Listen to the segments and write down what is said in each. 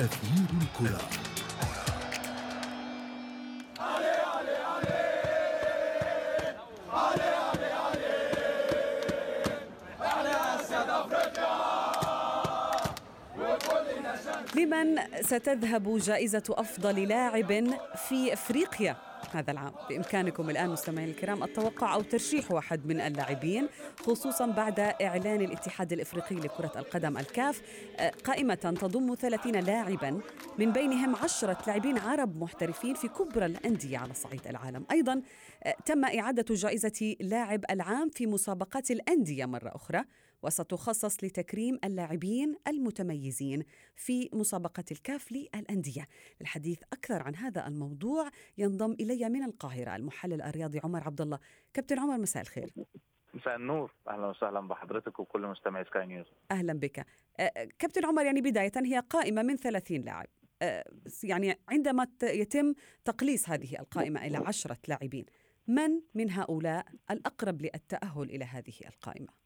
أثير الكرة. لمن ستذهب جائزة أفضل لاعب في أفريقيا؟ هذا العام. بإمكانكم الآن مستمعي الكرام التوقع أو ترشيح واحد من اللاعبين خصوصا بعد إعلان الاتحاد الإفريقي لكرة القدم الكاف آه، قائمة تضم 30 لاعبا من بينهم عشرة لاعبين عرب محترفين في كبرى الأندية على صعيد العالم. أيضا آه، تم إعادة جائزة لاعب العام في مسابقات الأندية مرة أخرى. وستخصص لتكريم اللاعبين المتميزين في مسابقة الكاف للأندية. للحديث أكثر عن هذا الموضوع ينضم إلي من القاهرة المحلل الرياضي عمر عبد الله. كابتن عمر مساء الخير. مساء النور. أهلا وسهلا بحضرتك وكل مستمعي سكاي نيوز. أهلا بك. أه، كابتن عمر يعني بداية هي قائمة من 30 لاعب. أه، يعني عندما يتم تقليص هذه القائمة إلى عشرة لاعبين من من هؤلاء الأقرب للتأهل إلى هذه القائمة؟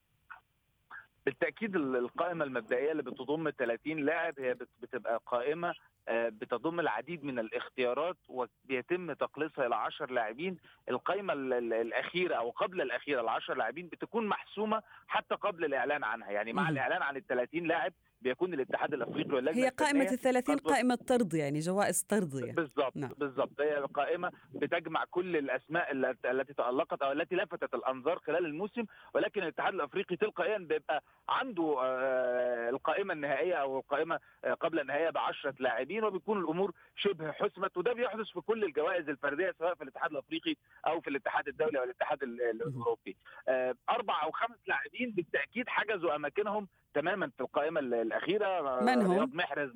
بالتأكيد ال- القائمة المبدئية اللي بتضم 30 لاعب هي بت- بتبقى قائمة آه، بتضم العديد من الاختيارات وبيتم تقليصها إلى 10 لاعبين القائمة ال- ال- الأخيرة أو قبل الأخيرة ال 10 لاعبين بتكون محسومة حتى قبل الإعلان عنها يعني مع. الإعلان عن ال 30 لاعب بيكون الاتحاد الأفريقي واللجنة هي الفنية الثلاثين قد- قائمة طرد يعني جوائز طردية بالضبط نعم. بالضبط هي القائمه بتجمع كل الأسماء الت- التي تألقت أو التي لفتت الأنظار خلال الموسم ولكن الاتحاد الأفريقي تلقائيا بيبقى عنده آه، القائمة النهائية أو القائمة آه، قبل النهائية ب 10 لاعبين وبيكون الأمور شبه حسمت وده بيحدث في كل الجوائز الفردية سواء في الاتحاد الأفريقي أو في الاتحاد الدولي أو الاتحاد ال- ال- الأوروبي. آه، أربع أو خمس لاعبين بالتأكيد حجزوا أماكنهم تماما في القائمة ال- الأخيرة من هم؟ رياض محرز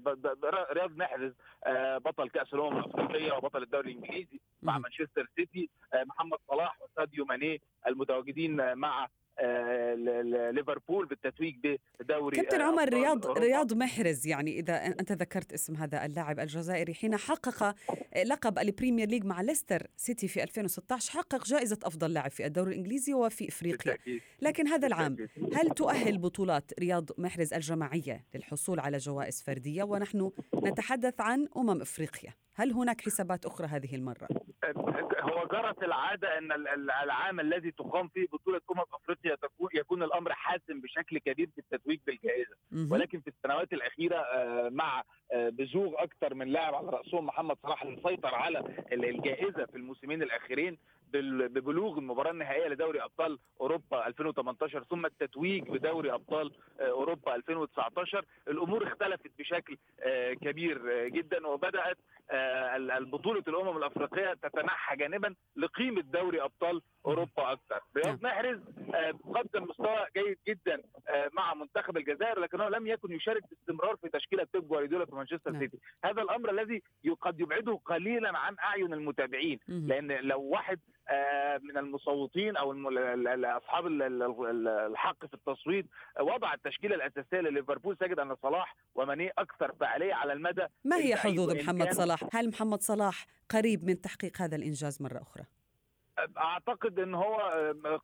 رياض محرز آه، بطل كأس الأمم الأفريقية وبطل الدوري الإنجليزي مع. مانشستر سيتي آه، محمد صلاح وساديو ماني المتواجدين آه، مع ليفربول بالتتويج بدوري كابتن آه، عمر رياض أوروبا. رياض محرز يعني إذا أنت ذكرت اسم هذا اللاعب الجزائري حين حقق لقب ال Premier League مع ليستر سيتي في 2016 حقق جائزة أفضل لاعب في الدوري الإنجليزي وفي إفريقيا. لكن هذا العام. هل تؤهل بطولات رياض محرز الجماعية للحصول على جوائز فردية ونحن نتحدث عن أمم إفريقيا هل هناك حسابات أخرى هذه المرة؟ هو جرت العادة إن ال- ال- العام الذي تقام فيه بطولة أمم أفريقيا تكون يكون الأمر حاسم بشكل كبير في التتويج بالجائزة. ولكن في السنوات الأخيرة آه، مع آه، بزوغ أكثر من لاعب على رأسهم محمد صلاح اللي سيطر على ال- الجائزة في الموسمين الأخيرين ببلوغ المباراة النهائية لدوري أبطال أوروبا 2018 ثم التتويج بدوري أبطال آه، أوروبا 2019 الأمور اختلفت بشكل آه، كبير آه، جدا وبدأت ال- البطولة الأمم الأفريقية تتنحى جانبا لقيمة دوري أبطال أوروبا أكثر رياض محرز قدم مستوى جيد جدا مع منتخب الجزائر لكنه لم يكن يشارك باستمرار في تشكيلة بيب جوارديولا في مانشستر نعم. سيتي هذا الأمر الذي قد يبعده قليلا عن أعين المتابعين. لأن لو واحد من المصوتين أو أصحاب ال- ال- ال- الحق في التصويت آه، وضع التشكيلة الأساسية لليفربول سجد أن صلاح وماني أكثر فعالية على المدى ما هي حظوظ محمد صلاح؟ هل محمد صلاح قريب من تحقيق هذا الإنجاز مرة أخرى؟ أعتقد إن هو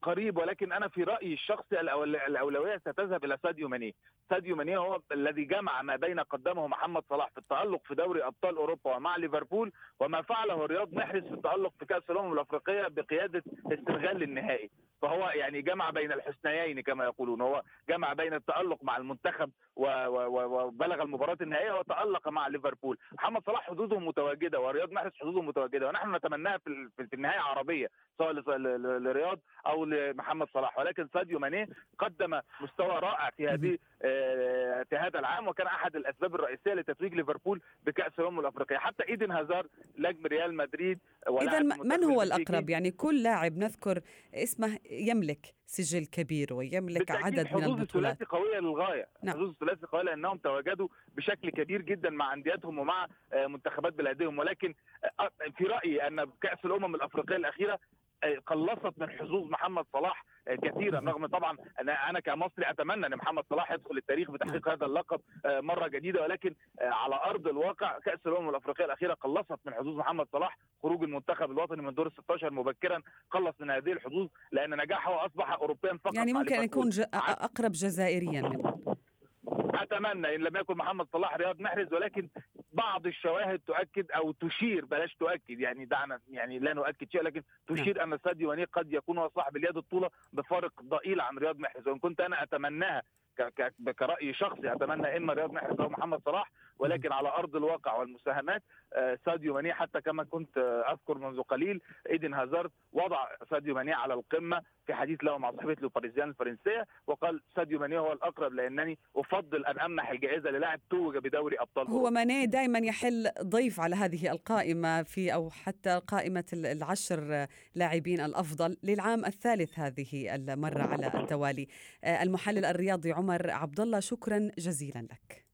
قريب ولكن أنا في رأيي الشخصي الأولوية ستذهب إلى ساديو ماني. ساديو ماني هو الذي جمع ما بين قدمه محمد صلاح في التألق في دوري أبطال أوروبا ومع ليفربول وما فعله رياض محرز في التألق في كأس الأمم الأفريقية بقيادة السنغال للنهائي فهو يعني جمع بين الحسنيين كما يقولون. هو جمع بين التألق مع المنتخب وبلغ المباراة النهائية وتألق مع ليفربول. محمد صلاح حظوظه متواجدة ورياض محرز حظوظه متواجدة ونحن نتمناها في ال- في النهاية عربية. سواء لرياض أو لمحمد صلاح. ولكن ساديو ماني قدم مستوى رائع في هذه آه، في هذا العام وكان أحد الأسباب الرئيسية لتتويج ليفربول بكأس الأمم الأفريقية. حتى إيدن هازار نجم ريال مدريد إذا من هو. الأقرب؟ يعني كل لاعب نذكر اسمه يملك سجل كبير ويملك عدد من حظوظ البطولات الثلاثي قويه للغاية نعم. حظوظ الثلاثي قويه لأنهم تواجدوا بشكل كبير جدا مع انديتهم ومع آه، منتخبات بلادهم ولكن آه، في رأيي أن كأس الأمم الأفريقية الأخيرة آه، قلصت من حظوظ محمد صلاح آه، كثيرا رغم طبعا أنا أنا كمصري أتمنى إن محمد صلاح يدخل التاريخ بتحقيق هذا اللقب آه، مرة جديدة ولكن آه، على أرض الواقع كأس الأمم الأفريقية الأخيرة قلصت من حظوظ محمد صلاح خروج المنتخب الوطني من دور ال 16 مبكرا قلص من هذه الحظوظ لأن نجاحه أصبح اوروبيا فقط يعني ممكن. يكون ج... أقرب جزائريا. منه أتمنى إن لم يكن محمد صلاح رياض محرز ولكن بعض الشواهد تؤكد أو تشير بلاش تؤكد يعني دعنا يعني لا نؤكد شيء لكن تشير أن ساديو ماني قد يكون هو صاحب اليد الطولى بفارق ضئيل عن رياض محرز وإن كنت أنا أتمناها كرأي شخصي أتمنى إما رياض محرز أو محمد صلاح ولكن على أرض الواقع والمساهمات آه، ساديو ماني حتى كما كنت آه، أذكر منذ قليل إيدن هازارد وضع ساديو ماني على القمة في حديث له مع صحيفة لو باريزيان الفرنسية وقال ساديو ماني هو الأقرب لأنني أفضل أن أمنح الجائزة للاعب توج بدوري أبطال هو ماني دائما يحل ضيف على هذه القائمة في أو حتى قائمة العشر لاعبين الأفضل للعام الثالث هذه المرة على التوالي. آه، المحلل الرياضي عمر عبد الله شكرا جزيلا لك.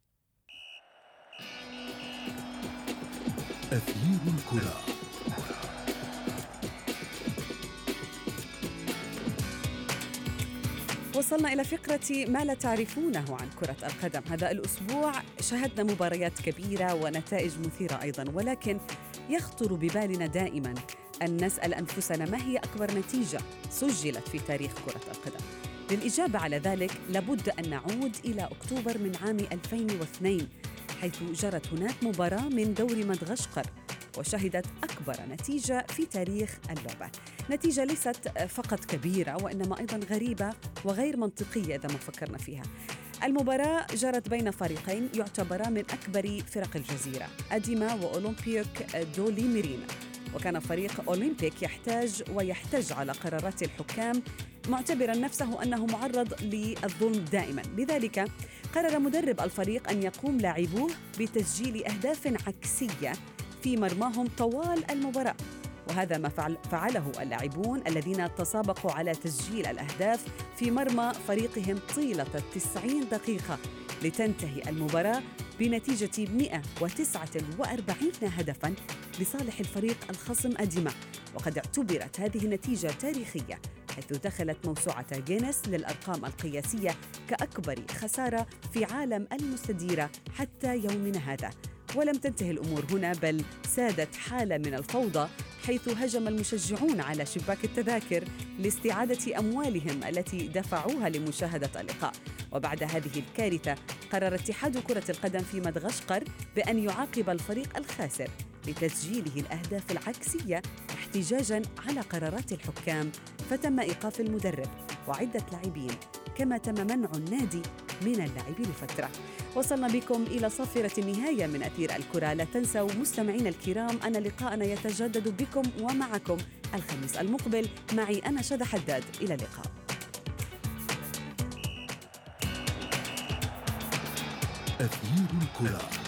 أثير الكرة. وصلنا إلى فقرة ما لا تعرفونه عن كرة القدم. هذا الأسبوع شهدنا مباريات كبيرة ونتائج مثيرة أيضا ولكن يخطر ببالنا دائما أن نسأل أنفسنا ما هي أكبر نتيجة سجلت في تاريخ كرة القدم. للإجابة على ذلك لابد أن نعود إلى أكتوبر من عام 2002 حيث جرت هناك مباراة من دور مدغشقر وشهدت أكبر نتيجة في تاريخ اللعبة. نتيجة ليست فقط كبيرة وإنما أيضا غريبة وغير منطقية إذا ما فكرنا فيها. المباراة جرت بين فريقين يعتبرا من أكبر فرق الجزيرة أديما وأولمبيوك دولي ميرينا وكان فريق أولمبيك يحتاج ويحتج على قرارات الحكام معتبرا نفسه أنه معرض للظلم دائما. لذلك قرر مدرب الفريق أن يقوم لاعبوه بتسجيل أهداف عكسية في مرماهم طوال المباراة. وهذا ما فعل فعله اللاعبون الذين تسابقوا على تسجيل الأهداف في مرمى فريقهم طيلة التسعين دقيقة لتنتهي المباراة بنتيجة 149 هدفا لصالح الفريق الخصم أديما. وقد اعتبرت هذه النتيجة تاريخية حيث دخلت موسوعة جينيس للأرقام القياسية كأكبر خسارة في عالم المستديرة حتى يومنا هذا. ولم تنتهي الأمور هنا بل سادت حالة من الفوضى حيث هجم المشجعون على شباك التذاكر لاستعادة أموالهم التي دفعوها لمشاهدة اللقاء. وبعد هذه الكارثة قرر اتحاد كرة القدم في مدغشقر بأن يعاقب الفريق الخاسر لتسجيله الأهداف العكسية احتجاجا على قرارات الحكام فتم إيقاف المدرب وعدة لاعبين كما تم منع النادي من اللعب لفترة. وصلنا بكم إلى صافرة النهاية من أثير الكرة. لا تنسوا مستمعينا الكرام أن لقاءنا يتجدد بكم ومعكم الخميس المقبل. معي أنا شذى حداد. إلى اللقاء. أثير الكرة.